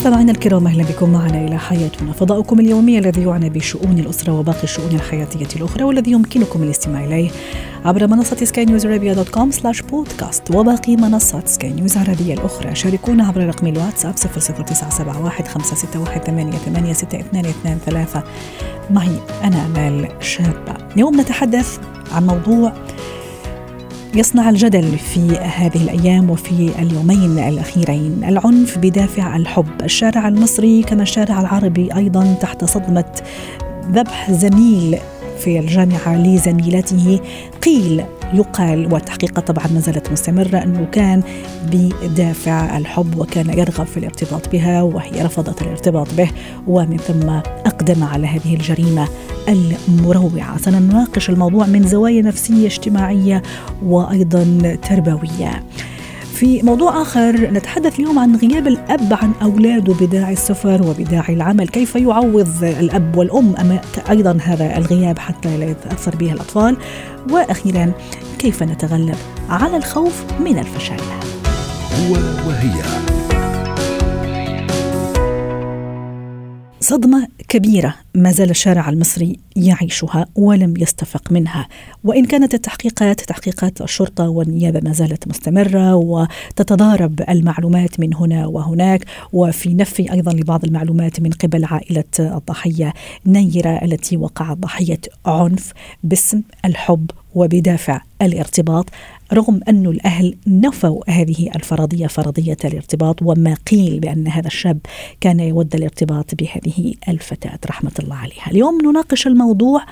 مستمعينا الكرام أهلا بكم معنا إلى حياتنا فضاؤكم اليومي الذي يعنى بشؤون الأسرة وباقي الشؤون الحياتية الأخرى والذي يمكنكم الاستماع إليه عبر منصة سكاي نيوز ارابيا dot com slash podcast وباقي منصات سكاي نيوز العربية الأخرى. شاركونا عبر رقم الواتساب 00971 561 886223 معي أنا امال شابة. اليوم نتحدث عن موضوع يصنع الجدل في هذه الأيام وفي اليومين الأخيرين. العنف بدافع الحب. الشارع المصري كما الشارع العربي أيضا تحت صدمة ذبح زميل في الجامعة لزميلته قيل يقال والتحقيقات طبعا ما زالت مستمرة أنه كان بدافع الحب وكان يرغب في الارتباط بها وهي رفضت الارتباط به ومن ثم أقدم على هذه الجريمة المروعة. سنناقش الموضوع من زوايا نفسية اجتماعية وأيضا تربوية. في موضوع آخر نتحدث اليوم عن غياب الأب عن أولاده بداعي السفر وبداعي العمل. كيف يعوض الأب والأم أيضا هذا الغياب حتى لا يتأثر به الأطفال؟ وأخيرا كيف نتغلب على الخوف من الفشل؟ هو وهي. صدمة كبيرة ما زال الشارع المصري يعيشها ولم يستفق منها. وإن كانت التحقيقات تحقيقات الشرطة والنيابة ما زالت مستمرة وتتضارب المعلومات من هنا وهناك وفي نفي أيضا لبعض المعلومات من قبل عائلة الضحية نيرة التي وقعت ضحية عنف باسم الحب وبدافع الارتباط. رغم أن الأهل نفوا هذه الفرضية فرضية الارتباط وما قيل بأن هذا الشاب كان يود الارتباط بهذه الفتاة. رحمة الله عليها. اليوم نناقش الموضوع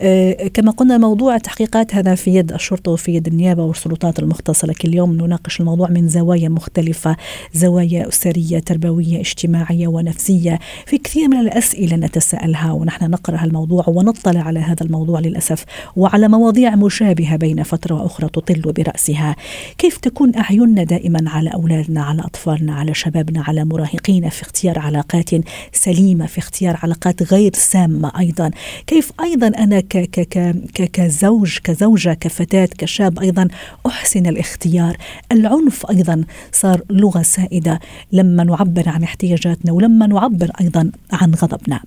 آه، كما قلنا موضوع التحقيقات هذا في يد الشرطة وفي يد النيابة والسلطات المختصة لكن اليوم نناقش الموضوع من زوايا مختلفة زوايا أسرية تربوية اجتماعية ونفسية. في كثير من الأسئلة نتساءلها ونحن نقرأ الموضوع ونطلع على هذا الموضوع للأسف وعلى مواضيع مشابهة بين فترة وأخرى تطل برأسها. كيف تكون أعيننا دائما على أولادنا على أطفالنا على شبابنا على مراهقينا في اختيار علاقات سليمة في اختيار علاقات غير سامة أيضا؟ كيف أيضا أنا ك ك ك كزوج كزوجة كفتاة كشاب أيضا أحسن الاختيار؟ العنف أيضا صار لغة سائدة لما نعبر عن احتياجاتنا ولما نعبر أيضا عن غضبنا.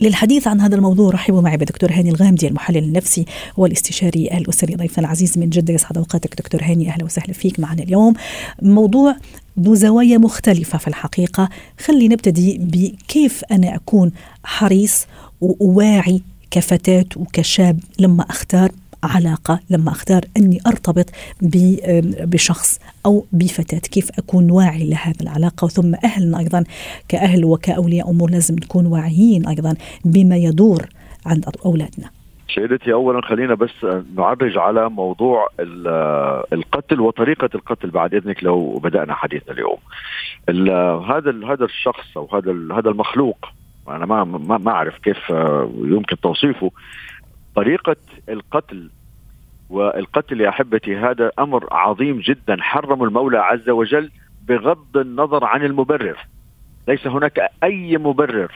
للحديث عن هذا الموضوع رحبوا معي بدكتور هاني الغامدي المحلل النفسي والاستشاري الأسري ضيفنا العزيز من جدة يسعد أوقاتك دكتور هاني. أهلا وسهلا فيك معنا اليوم. موضوع ذو زوايا مختلفة في الحقيقة. خلي نبتدي بكيف أنا أكون حريص وواعي كفتاة وكشاب لما أختار علاقة لما أختار أني أرتبط بشخص أو بفتاة. كيف أكون واعي لهذه العلاقة؟ ثم أهلنا أيضا كأهل وكأولياء أمور لازم نكون واعيين أيضا بما يدور عند أولادنا. سيدتي اولا خلينا بس نعرج على موضوع القتل وطريقة القتل بعد إذنك لو بدأنا حديثنا اليوم. هذا هذا الشخص أو هذا هذا المخلوق أنا ما ما أعرف كيف يمكن توصيفه طريقة القتل والقتل يا أحبتي هذا أمر عظيم جدا حرم المولى عز وجل بغض النظر عن المبرر ليس هناك أي مبرر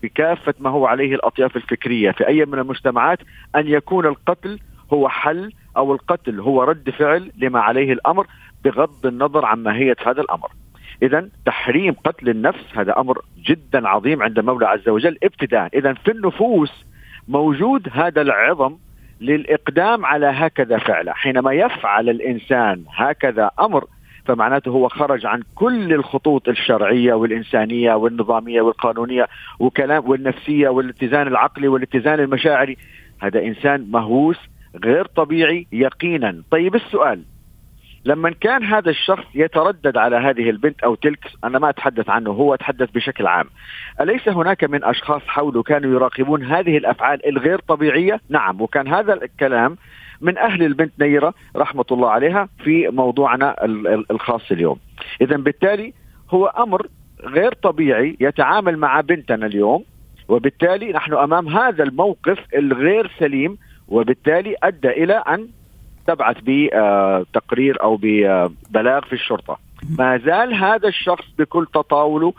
في كافة ما هو عليه الأطياف الفكرية في أي من المجتمعات أن يكون القتل هو حل أو القتل هو رد فعل لما عليه الأمر بغض النظر عن ماهية هذا الأمر. اذا تحريم قتل النفس هذا أمر جدا عظيم عند المولى عز وجل ابتداء، اذا في النفوس موجود هذا العظم للإقدام على هكذا فعلة. حينما يفعل الإنسان هكذا أمر فمعناته هو خرج عن كل الخطوط الشرعية والإنسانية والنظامية والقانونية وكلام والنفسية والاتزان العقلي والاتزان المشاعري. هذا إنسان مهووس غير طبيعي يقينا. طيب السؤال لما كان هذا الشخص يتردد على هذه البنت أو تلك أنا ما أتحدث عنه هو أتحدث بشكل عام. أليس هناك من أشخاص حوله كانوا يراقبون هذه الأفعال الغير طبيعية؟ نعم وكان هذا الكلام من أهل البنت نيرة رحمة الله عليها في موضوعنا الخاص اليوم. اذا بالتالي هو أمر غير طبيعي يتعامل مع بنتنا اليوم وبالتالي نحن أمام هذا الموقف الغير سليم وبالتالي أدى إلى أن تبعث بتقرير أو ببلاغ في الشرطة. ما زال هذا الشخص بكل تطاوله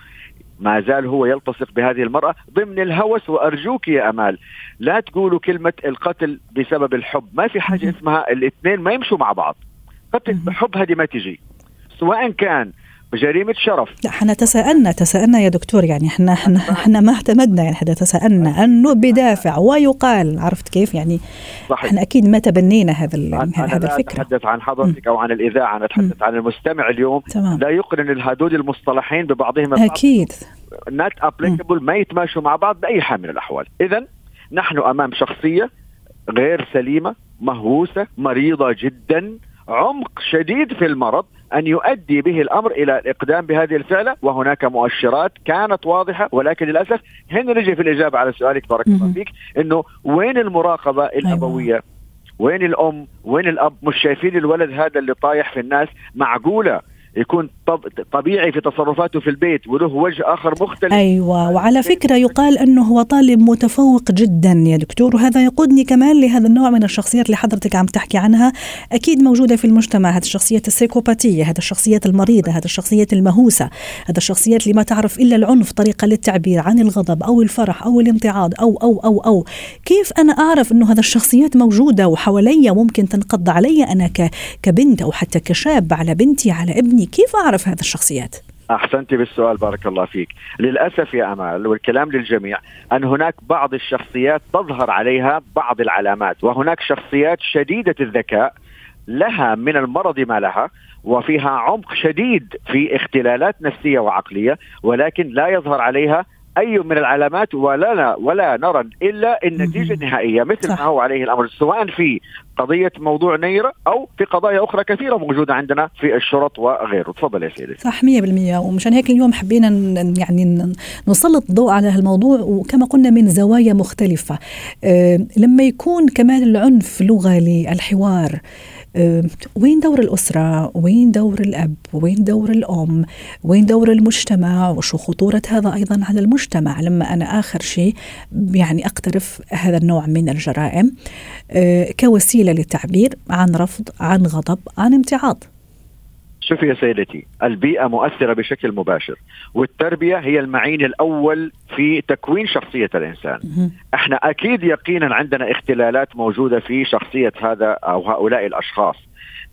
ما زال هو يلتصق بهذه المرأة ضمن الهوس وأرجوك يا أمال لا تقولوا كلمة القتل بسبب الحب. ما في حاجة اسمها الاثنين ما يمشوا مع بعض. قتل بحب هذه ما تجي. سواء كان بجريمه شرف. لا إحنا تساءلنا تساءلنا يا دكتور يعني إحنا إحنا إحنا ما اعتمدنا يعني إحنا تساءلنا انه بدافع ويقال عرفت كيف؟ يعني صحيح. إحنا أكيد ما تبنينا هذا هذا الفكرة أتحدث عن حضرتك أو عن الإذاعة أنا أتحدث عن المستمع اليوم. تمام. لا يقرن هذول المصطلحين ببعضهم أكيد. نات ابليكابل ما يتماشوا مع بعض بأي حال من الأحوال. اذا نحن أمام شخصية غير سليمة مهووسة مريضة جدا عمق شديد في المرض أن يؤدي به الأمر إلى الإقدام بهذه الفعلة وهناك مؤشرات كانت واضحة ولكن للأسف هنا نجي في الإجابة على سؤالك بارك الله فيك أنه وين المراقبة أيوة. الأبوية؟ وين الأم؟ وين الأب؟ مش شايفين الولد هذا اللي طايح في الناس معقولة؟ يكون طبيعي في تصرفاته في البيت وله وجه آخر مختلف. أيوه وعلى فكرة يقال أنه هو طالب متفوق جدا يا دكتور وهذا يقودني كمان لهذا النوع من الشخصيات اللي حضرتك عم تحكي عنها أكيد موجودة في المجتمع هذه الشخصيات السيكوباتية هذه الشخصيات المريضة هذه الشخصيات المهوسه هذه الشخصيات اللي ما تعرف إلا العنف طريقة للتعبير عن الغضب أو الفرح أو الامتعاض أو أو أو أو. كيف أنا أعرف إنه هذه الشخصيات موجودة وحواليا ممكن تنقض علي أنا كبنت أو حتى كشاب على بنتي على ابني كيف أعرف هذه الشخصيات؟ أحسنتي بالسؤال بارك الله فيك للأسف يا أمال والكلام للجميع أن هناك بعض الشخصيات تظهر عليها بعض العلامات وهناك شخصيات شديدة الذكاء لها من المرض ما لها وفيها عمق شديد في اختلالات نفسية وعقلية ولكن لا يظهر عليها أي من العلامات ولا ولا نرى إلا النتيجة النهائية مثل صح. ما هو عليه الأمر سواء في قضية موضوع نيرة أو في قضايا أخرى كثيرة موجودة عندنا في الشرط وغيره. تفضل يا سيدي. صح 100% ومشان هيك اليوم حبينا يعني نسلط الضوء على هالموضوع. وكما قلنا من زوايا مختلفة. أه لما يكون كمان العنف لغة للحوار وين دور الأسرة؟ وين دور الأب؟ وين دور الأم؟ وين دور المجتمع؟ وشو خطورة هذا أيضا على المجتمع؟ لما أنا آخر شيء يعني أقترف هذا النوع من الجرائم أه، كوسيلة للتعبير عن رفض عن غضب عن امتعاض. شوفي يا سيدتي البيئة مؤثرة بشكل مباشر والتربية هي المعين الأول في تكوين شخصية الإنسان. إحنا أكيد يقينا عندنا اختلالات موجودة في شخصية هذا أو هؤلاء الأشخاص.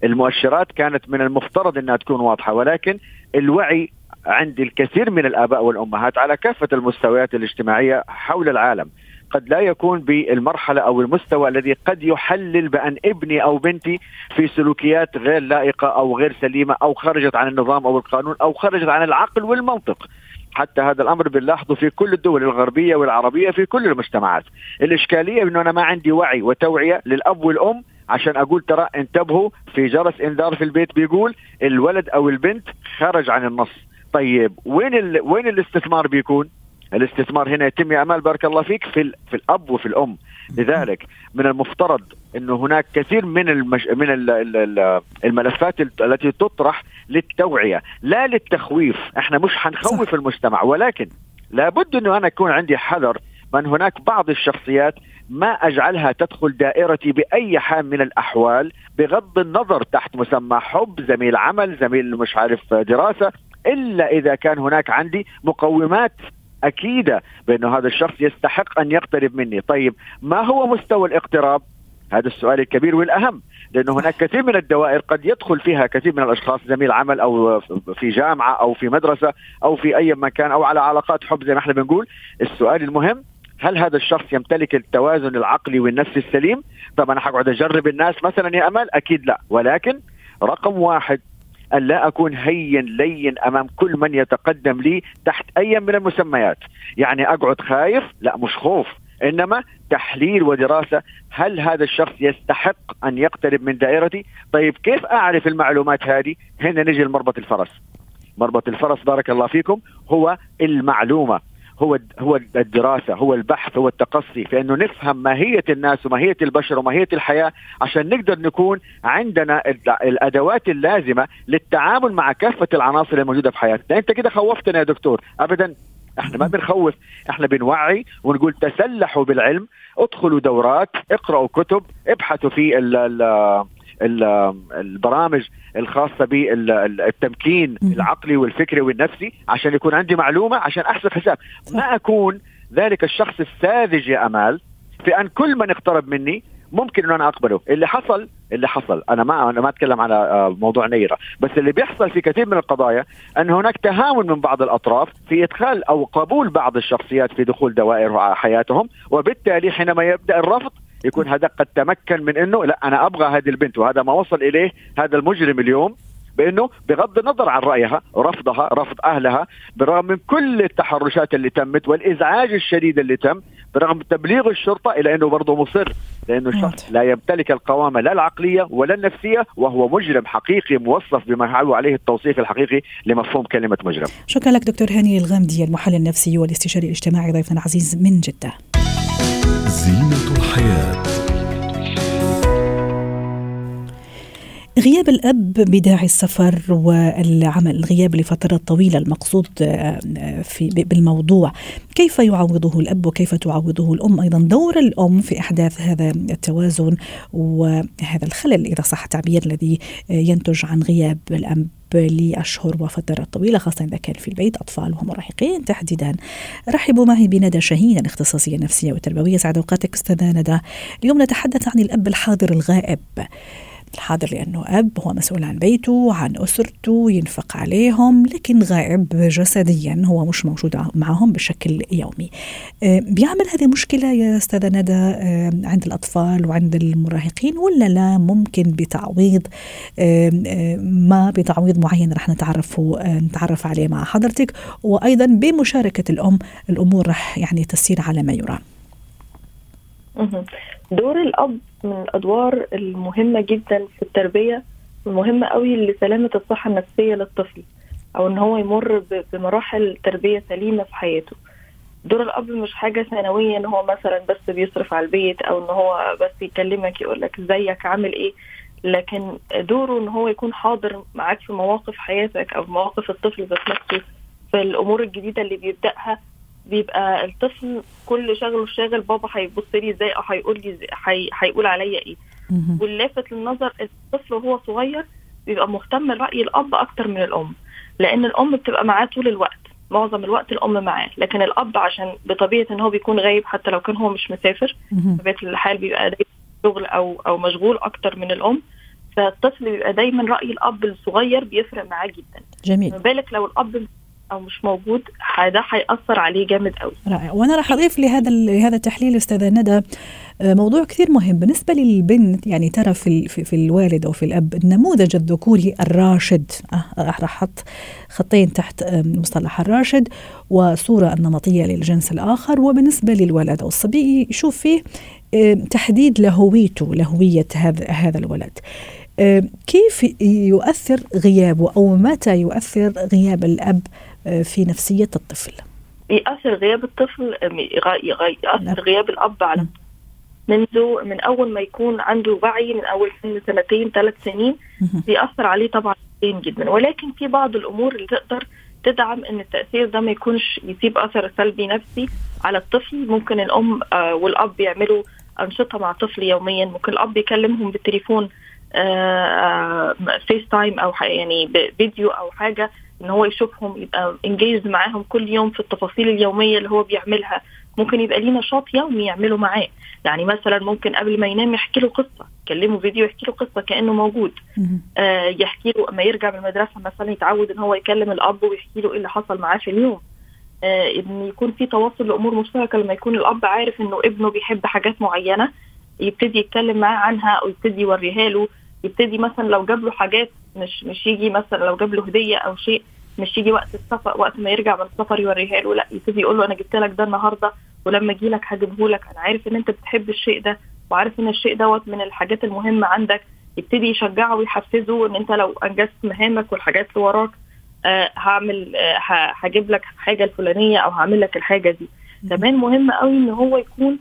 المؤشرات كانت من المفترض أنها تكون واضحة ولكن الوعي عند الكثير من الآباء والأمهات على كافة المستويات الاجتماعية حول العالم. قد لا يكون بالمرحلة أو المستوى الذي قد يحلل بأن ابني أو بنتي في سلوكيات غير لائقة أو غير سليمة أو خرجت عن النظام أو القانون أو خرجت عن العقل والمنطق. حتى هذا الأمر بنلاحظه في كل الدول الغربية والعربية في كل المجتمعات. الإشكالية انه أنا ما عندي وعي وتوعية للأب والأم عشان أقول ترى انتبهوا في جرس إنذار في البيت بيقول الولد أو البنت خرج عن النص. طيب وين ال... وين الاستثمار بيكون؟ الاستثمار هنا يتم يا أمال. بارك الله فيك. في في الأب وفي الأم. لذلك من المفترض إنه هناك كثير من المش... من ال... ال... الملفات التي تطرح للتوعية. لا للتخويف. إحنا مش حنخوف المجتمع. ولكن لابد إنه أنا يكون عندي حذر من هناك بعض الشخصيات ما أجعلها تدخل دائرتي بأي حال من الأحوال بغض النظر تحت مسمى حب زميل عمل زميل مش عارف دراسة إلا إذا كان هناك عندي مقومات اكيده بأنه هذا الشخص يستحق أن يقترب مني، طيب ما هو مستوى الاقتراب؟ هذا السؤال الكبير والأهم لأنه هناك كثير من الدوائر قد يدخل فيها كثير من الأشخاص زميل عمل أو في جامعة أو في مدرسة أو في أي مكان أو على علاقات حب زي ما إحنا بنقول، السؤال المهم هل هذا الشخص يمتلك التوازن العقلي والنفسي السليم؟ طب أنا حقعد أجرب الناس مثلا يا امل؟ أكيد لا، ولكن رقم واحد أن لا أكون هين لين أمام كل من يتقدم لي تحت أي من المسميات يعني أقعد خايف لا مش خوف إنما تحليل ودراسة هل هذا الشخص يستحق أن يقترب من دائرتي؟ طيب كيف أعرف المعلومات هذه؟ هنا نجي لمربط الفرس. مربط الفرس بارك الله فيكم هو المعلومة هو هو الدراسة هو البحث هو التقصي. في انه نفهم ماهية الناس وماهية البشر وماهية الحياة عشان نقدر نكون عندنا الأدوات اللازمة للتعامل مع كافة العناصر الموجودة في حياتنا. أنت كده خوفتنا يا دكتور. ابدا إحنا ما بنخوف. إحنا بنوعي ونقول تسلحوا بالعلم. ادخلوا دورات اقرأوا كتب ابحثوا في ال ال البرامج الخاصة بالتمكين العقلي والفكري والنفسي عشان يكون عندي معلومة عشان أحسب حساب. ما أكون ذلك الشخص الساذج يا أمال في أن كل من اقترب مني ممكن إنه أنا أقبله. اللي حصل اللي حصل. أنا ما أنا ما أتكلم على آه، موضوع نيرة. بس اللي بيحصل في كثير من القضايا أن هناك تهاون من بعض الأطراف في إدخال أو قبول بعض الشخصيات في دخول دوائر حياتهم وبالتالي حينما يبدأ الرفض يكون هذا قد تمكن من إنه لا أنا أبغى هذه البنت وهذا ما وصل إليه هذا المجرم اليوم بإنه بغض النظر عن رأيها رفضها رفض أهلها بالرغم من كل التحرشات اللي تمت والإزعاج الشديد اللي تم برغم تبليغ الشرطة إلى إنه برضه مصر لأنه الشخص لا يمتلك القوامه لا العقلية ولا النفسية وهو مجرم حقيقي موصف بما هو عليه التوصيف الحقيقي لمفهوم كلمة مجرم. شكرا لك دكتور هاني الغامدي المحلل النفسي والاستشاري الاجتماعي ضيفنا العزيز من جدة. زينة الحياة غياب الأب بداعي السفر والعمل الغياب لفترات طويلة المقصود آه، في بالموضوع. كيف يعوضه الأب وكيف تعوضه الأم؟ أيضا دور الأم في إحداث هذا التوازن وهذا الخلل إذا صح التعبير الذي ينتج عن غياب الأب لأشهر وفترات طويلة خاصة إذا كان في البيت. أطفال ومراهقين تحديدا. رحبوا معي بندى شاهين الاختصاصية النفسية والتربوية سعد أوقاتك أستاذة ندى. اليوم نتحدث عن الأب الحاضر الغائب. الحاضر لأنه أب هو مسؤول عن بيته عن أسرته ينفق عليهم لكن غائب جسديا هو مش موجود معهم بشكل يومي. آه، بيعمل هذه مشكلة يا أستاذة ندى آه، عند الأطفال وعند المراهقين ولا لا؟ ممكن بتعويض آه، ما بتعويض معين رح نتعرف نتعرف عليه مع حضرتك. وأيضا بمشاركة الأم الأمور رح يعني تسير على ما يرام. دور الأب من الأدوار المهمة جدا في التربية المهمة قوي لسلامة الصحة النفسية للطفل أو إن هو يمر بمراحل تربية سليمة في حياته. دور الأب مش حاجة ثانوية إن هو مثلا بس بيصرف على البيت أو إن هو بس يكلمك يقول لك إزيك عامل إيه؟ لكن دوره إن هو يكون حاضر معاك في مواقف حياتك أو مواقف الطفل ذات نفسه في الأمور الجديدة اللي بيبدأها بيبقى الطفل كل شغله شاغل بابا هيبص لي إزاي أو هيقول لي هيقول عليا إيه. واللافت للنظر الطفل وهو صغير بيبقى مهتم لراي الأب أكتر من الأم لأن الأم بتبقى معاه طول الوقت معظم الوقت الأم معاه لكن الأب عشان بطبيعة إن هو بيكون غايب حتى لو كان هو مش مسافر بطبيعة الحال بيبقى شغل أو أو مشغول أكتر من الأم فالطفل بيبقى دايما رأي الأب الصغير بيفرق معاه جدا. جميل. ما بالك لو الأب أو مش موجود ده هيأثر عليه جامد قوي رائع. وأنا راح أضيف لهذا لهذا التحليل أستاذة ندى آه، موضوع كثير مهم. بالنسبة للبنت يعني ترى في في, في الوالد أو في الأب النموذج الذكوري الراشد. آه راح أحط خطين تحت مصطلح الراشد وصورة النمطية للجنس الآخر. وبالنسبة للولد أو الصبي يشوف فيه تحديد لهويته لهوية هذا هذا الولد. كيف يؤثر غيابه أو متى يؤثر غياب الأب في نفسية الطفل. يأثر غياب الطفل يأثر نعم. غياب الأب على منذ من أول ما يكون عنده وعي من أول سن سنتين ثلاث سنين بيأثر عليه طبعا جدا. ولكن في بعض الأمور اللي تقدر تدعم إن التأثير ده ما يكونش يسيب أثر سلبي نفسي على الطفل. ممكن الأم آه، والأب يعملوا أنشطة مع الطفل يوميا. ممكن الأب يكلمهم بالتليفون FaceTime أو يعني فيديو أو حاجة. إن هو يشوفهم يبقى انجيز معاهم كل يوم في التفاصيل اليومية اللي هو بيعملها. ممكن يبقى ليه نشاط يومي يعمله معاه. يعني مثلا ممكن قبل ما ينام يحكي له قصة يكلمه فيديو يحكي له قصة كأنه موجود. آه يحكي له اما يرجع من المدرسة مثلا يتعود إن هو يكلم الأب ويحكي له إيه اللي حصل معاه في اليوم. آه إن يكون في تواصل لأمور مشتركة لما يكون الأب عارف إنه ابنه بيحب حاجات معينة يبتدي يتكلم معاه عنها أو يبتدي يوريها له. يبتدي مثلا لو جاب له حاجات مش مش يجي مثلا لو جاب له هدية أو شيء مش يجي وقت السفر وقت ما يرجع من السفر يوريها له لا يبتدي يقول له أنا جبت لك ده النهارده ولما أجي لك هجيبه لك. أنا عارف إن أنت بتحب الشيء ده وعارف إن الشيء دوت من الحاجات المهمة عندك. يبتدي يشجعه ويحفزه إن أنت لو أنجزت مهامك والحاجات اللي وراك آه هعمل آه هجيب لك حاجة الفلانية أو هعمل لك الحاجة دي. كمان مهم قوي إن هو يكون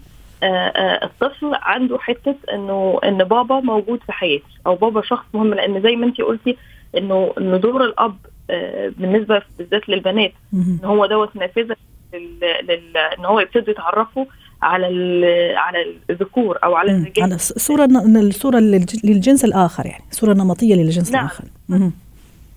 الطفل عنده حتة انه إن بابا موجود في حياتي أو بابا شخص مهم لأن زي ما انت قلتي إنه ان دور الأب آه بالنسبة بالذات للبنات إن هو دوت نافذة لل... إن هو يبتدوا يتعرفوا على على الذكور أو على الرجال. على الصورة الصورة للجنس الآخر يعني صورة نمطية للجنس نعم. الآخر.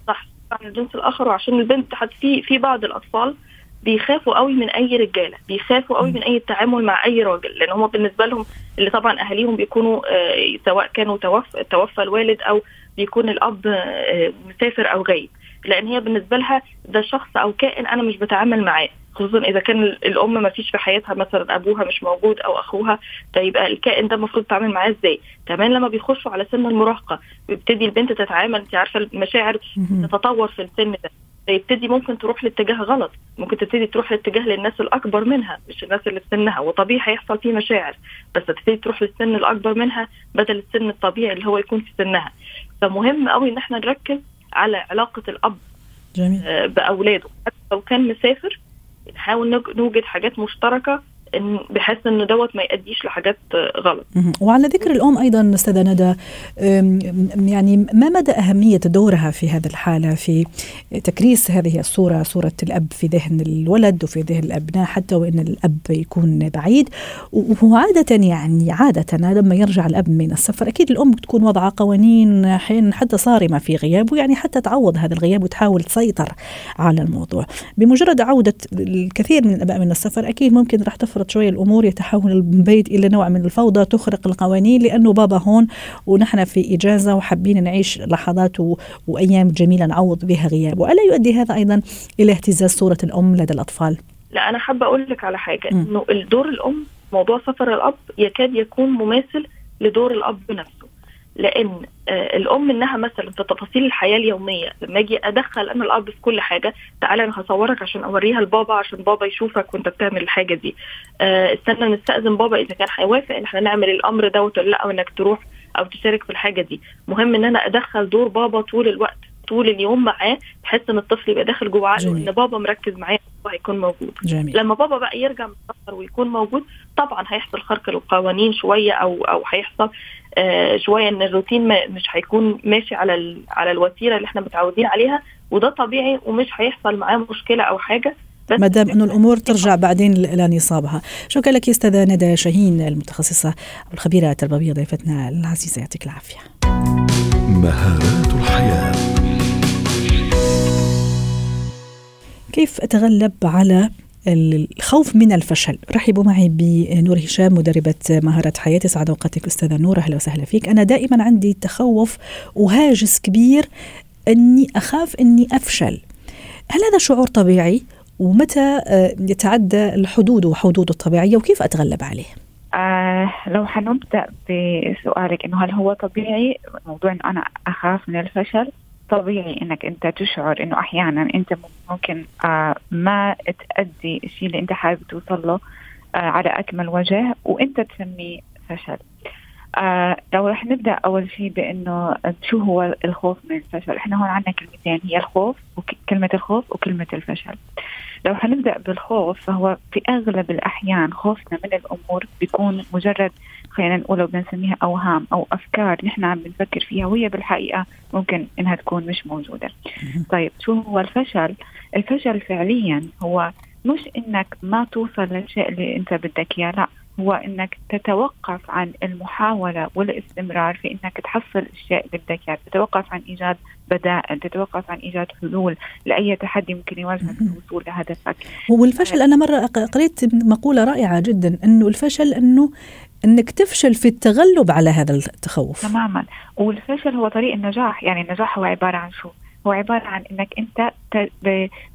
صح. عن الجنس الآخر وعشان البنت حتى في في بعض الأطفال بيخافوا قوي من أي رجالة بيخافوا قوي من أي تعامل مع أي راجل لأن هم بالنسبة لهم اللي طبعا أهاليهم بيكونوا آه سواء كانوا توفى توفى الوالد أو بيكون الأب آه مسافر أو غايب. لأن هي بالنسبة لها ده شخص أو كائن أنا مش بتعامل معاه خصوصا إذا كان الأم ما فيش في حياتها مثلا أبوها مش موجود أو أخوها فيبقى الكائن ده المفروض تتعامل معاه إزاي؟ كمان لما بيخشوا على سن المراهقة بيبتدي البنت تتعامل أنت عارفة المشاعر تتطور في السن ده. فيبتدي ممكن تروح لاتجاه غلط. ممكن تبتدي تروح لاتجاه للناس الأكبر منها مش الناس اللي في سنها. وطبيعي هيحصل فيه مشاعر بس تبتدي تروح للسن الأكبر منها بدل السن الطبيعي اللي هو يكون في سنها. فمهم قوي إن إحنا نركز على علاقة الأب جميل. آه، بأولاده. حتى لو كان مسافر نحاول نوجد حاجات مشتركة بحيث انه دوت ما يؤديش لحاجات غلط. وعلى ذكر الأم أيضا أستاذة ندى يعني ما مدى أهمية دورها في هذه الحالة في تكريس هذه الصورة صورة الأب في ذهن الولد وفي ذهن الأبناء حتى وإن الأب يكون بعيد وعاده يعني عادة لما يرجع الأب من السفر أكيد الأم تكون وضع قوانين حين حتى صارمة في غيابه يعني حتى تعوض هذا الغياب وتحاول تسيطر على الموضوع. بمجرد عودة الكثير من الأباء من السفر أكيد ممكن راح تفرض تفرط شوي الأمور يتحول البيت إلى نوع من الفوضى تخرق القوانين لأنه بابا هون ونحن في إجازة وحابين نعيش لحظات و... وأيام جميلة نعوض بها غيابه، الا يؤدي هذا أيضا إلى اهتزاز صورة الأم لدى الأطفال؟ لا أنا حابة أقول لك على حاجة إنه الدور الأم موضوع سفر الأب يكاد يكون مماثل لدور الأب نفسه. لأن آه، الأم إنها مثلا في تفاصيل الحياة اليومية لما أجي أدخل أنا الاب في كل حاجة تعالى أنا هصورك عشان أوريها لبابا عشان بابا يشوفك وأنت بتعمل الحاجة دي. آه، استنى نستأذن بابا إذا كان هيوافق إن إحنا نعمل الأمر دوت ولا لأ أو انك تروح أو تشارك في الحاجة دي. مهم إن أنا أدخل دور بابا طول الوقت طول اليوم معاه بحيث إن الطفل يبقى داخل جوه عقله إن بابا مركز معاه هيكون موجود. جميل. لما بابا بقى يرجع من السفر ويكون موجود طبعا هيحصل خرق للقوانين شوية أو أو هيحصل شوية إن الروتين مش هيكون ماشي على على الوتيرة اللي إحنا متعودين عليها وده طبيعي ومش هيحصل معاه مشكلة أو حاجة ما دام إنه الأمور ترجع بعدين إلى نصابها. شكرا لك أستاذة ندى شاهين المتخصصة والخبيره التربوية ضيفتنا العزيزة. يعطيك العافية. مهارات الحياة. كيف أتغلب على الخوف من الفشل. رحبوا معي بنور هشام مدربة مهارات حياة سعد أوقاتك أستاذة نور أهلا وسهلا فيك. أنا دائما عندي تخوف وهاجس كبير أني أخاف أني أفشل. هل هذا شعور طبيعي؟ ومتى آه، يتعدى الحدود وحدوده الطبيعية؟ وكيف أتغلب عليه؟ آه لو حنبدأ بسؤالك إنه هل هو طبيعي؟ موضوع إنه أنا أخاف من الفشل؟ طبيعي إنك أنت تشعر إنه أحيانا أنت ممكن آه ما تأدي الشيء اللي أنت حابب توصل له آه على أكمل وجه وأنت تسميه فشل. آه لو رح نبدأ أول شيء بإنه شو هو الخوف من الفشل، إحنا هون عندنا كلمتين هي الخوف وكلمه الخوف وكلمة الفشل. لو حنبدا بالخوف فهو في أغلب الأحيان خوفنا من الأمور بيكون مجرد خلينا نقول بنسميها أوهام أو أفكار نحن عم بنفكر فيها وهي بالحقيقة ممكن إنها تكون مش موجودة. طيب شو هو الفشل؟ الفشل فعليا هو مش إنك ما توصل للشيء اللي أنت بدك إياه لا هو إنك تتوقف عن المحاولة والإستمرار في إنك تحصل الشيء اللي بدك إياه، تتوقف عن إيجاد بدائل، تتوقف عن إيجاد حلول لأي تحدي ممكن يواجهك في الوصول لهدفك. والفشل أنا مرة قريت مقولة رائعة جدا إنه الفشل إنه إنك تفشل في التغلب على هذا التخوف. تماما، والفشل هو طريق النجاح، يعني النجاح هو عبارة عن شو؟ هو عبارة عن أنك أنت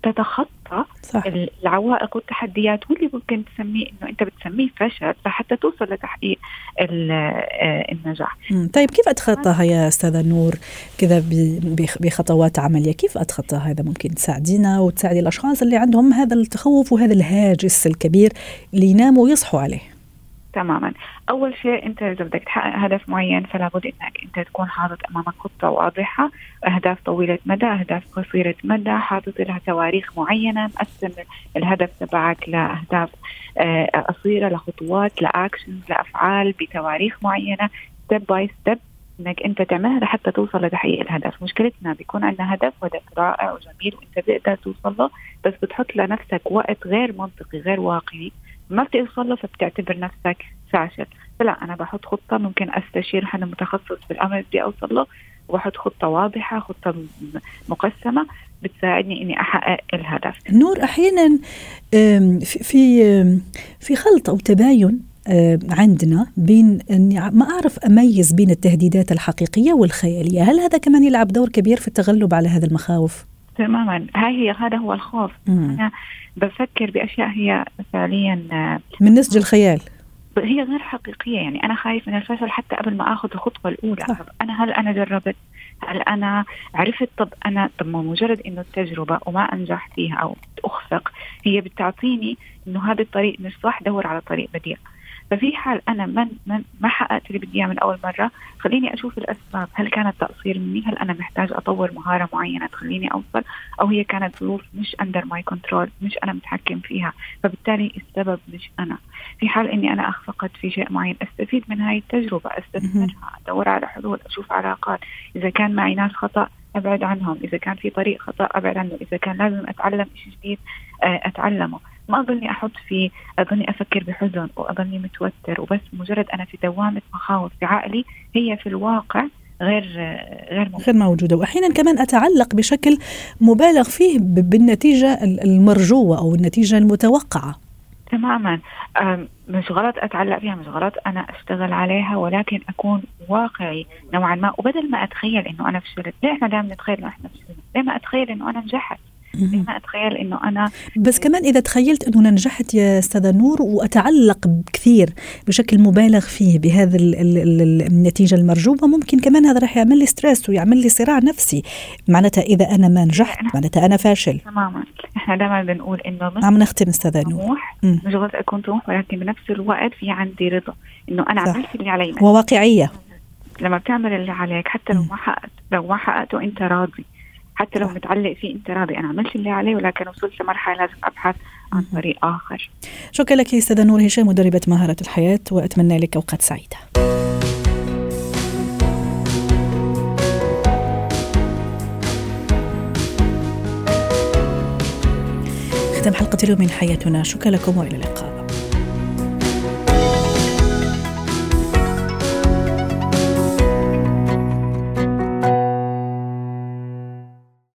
تتخطى صح. العوائق والتحديات واللي ممكن تسميه أنه أنت بتسميه فشل لحتى توصل لتحقيق آه، النجاح. طيب كيف أتخطاها يا أستاذة نور؟ كذا بخطوات عملية. كيف أتخطى هذا؟ ممكن تساعدينا وتساعدي الأشخاص اللي عندهم هذا التخوف وهذا الهاجس الكبير اللي يناموا ويصحوا عليه. تماما. أول شيء أنت إذا بدك تحقق هدف معين فلا بد إنك أنت تكون حاطط امامك خطة واضحة أهداف طويلة مدى أهداف قصيرة مدى حاطط لها تواريخ معينة مقسم الهدف تبعك لأهداف آه، قصيرة لخطوات ل actions لأفعال بتواريخ معينة. step by step إنك أنت تعملها لحتى توصل لتحقيق الهدف. مشكلتنا بيكون عندنا هدف وهدف رائع وجميل وأنت بتقدر توصل له بس بتحط لنفسك وقت غير منطقي غير واقعي. ما بتوصل له فبتعتبر نفسك فاشل. فلا أنا بحط خطة ممكن أستشير حدا متخصص بالامر بدي أوصل له وبحط خطة واضحة خطة مقسمة بتساعدني إني أحقق الهدف. نور أحيانا في في خلط أو تباين عندنا بين إني ما أعرف أميز بين التهديدات الحقيقية والخيالية، هل هذا كمان يلعب دور كبير في التغلب على هذه المخاوف؟ تماما. هاي هي هذا هو الخوف. مم. أنا بفكر بأشياء هي فعليا من نسج الخيال. هي غير حقيقية يعني. أنا خايف من الفشل حتى قبل ما آخذ الخطوة الأولى. صح. أنا هل أنا جربت؟ هل أنا عرفت؟ طب أنا طب ما مجرد إنه التجربة وما انجح فيها أو أخفق هي بتعطيني إنه هذا الطريق مش صح دور على طريق بديل ففي حال أنا من, من ما حققت اللي بدي إياه من أول مرة خليني أشوف الأسباب. هل كانت تقصير مني؟ هل أنا محتاج أطور مهارة معينة تخليني أوصل؟ أو هي كانت ظروف مش under my control مش أنا متحكم فيها فبالتالي السبب مش أنا. في حال إني أنا أخفقت في شيء معين أستفيد من هاي التجربة أستثمرها أدور على حلول أشوف علاقات. إذا كان معي ناس خطأ أبعد عنهم. إذا كان في طريق خطأ أبعد عنه. إذا كان لازم أتعلم شيء جديد آه، أتعلمه. ما أظني أحط في أظني أفكر بحزن وأظني متوتر وبس مجرد أنا في دوامة مخاوف في عقلي هي في الواقع غير غير موجودة. غير موجودة. واحيانا كمان أتعلق بشكل مبالغ فيه بالنتيجة المرجوة أو النتيجة المتوقعة. تماما. مش غلط أتعلق فيها مش غلط أنا أشتغل عليها ولكن أكون واقعي نوعا ما. وبدل ما أتخيل إنه أنا فشلت ليه إحنا دائما نتخيل إنه إحنا فشلنا؟ ليه ما أتخيل إنه أنا نجحت؟ ما أتخيل إنه أنا بس كمان إذا تخيلت إنه نجحت يا أستاذة نور وأتعلق كثير بشكل مبالغ فيه بهذا النتيجة المرجوه ممكن كمان هذا راح يعمل لي ستريس ويعمل لي صراع نفسي. معناتها إذا أنا ما نجحت معناتها أنا فاشل. تماما. إحنا دائما بنقول إنه عم نختم أستاذة نور. مش غلط أكون طموح ولكن بنفس الوقت في عندي رضا إنه أنا عملت اللي علي. وواقعية. لما بتعمل اللي عليك حتى لو ما حققت لو ما حققته أنت راضي. حتى لو متعلق فيه انت راضي أنا عملت اللي عليه ولكن وصلت لمرحلة لازم أبحث عن طريق آخر. شكرا لك أستاذة نور هشام مدربة مهارة الحياة وأتمنى لك أوقات سعيدة. ختم حلقة اليوم من حياتنا. شكرا لكم وإلى اللقاء.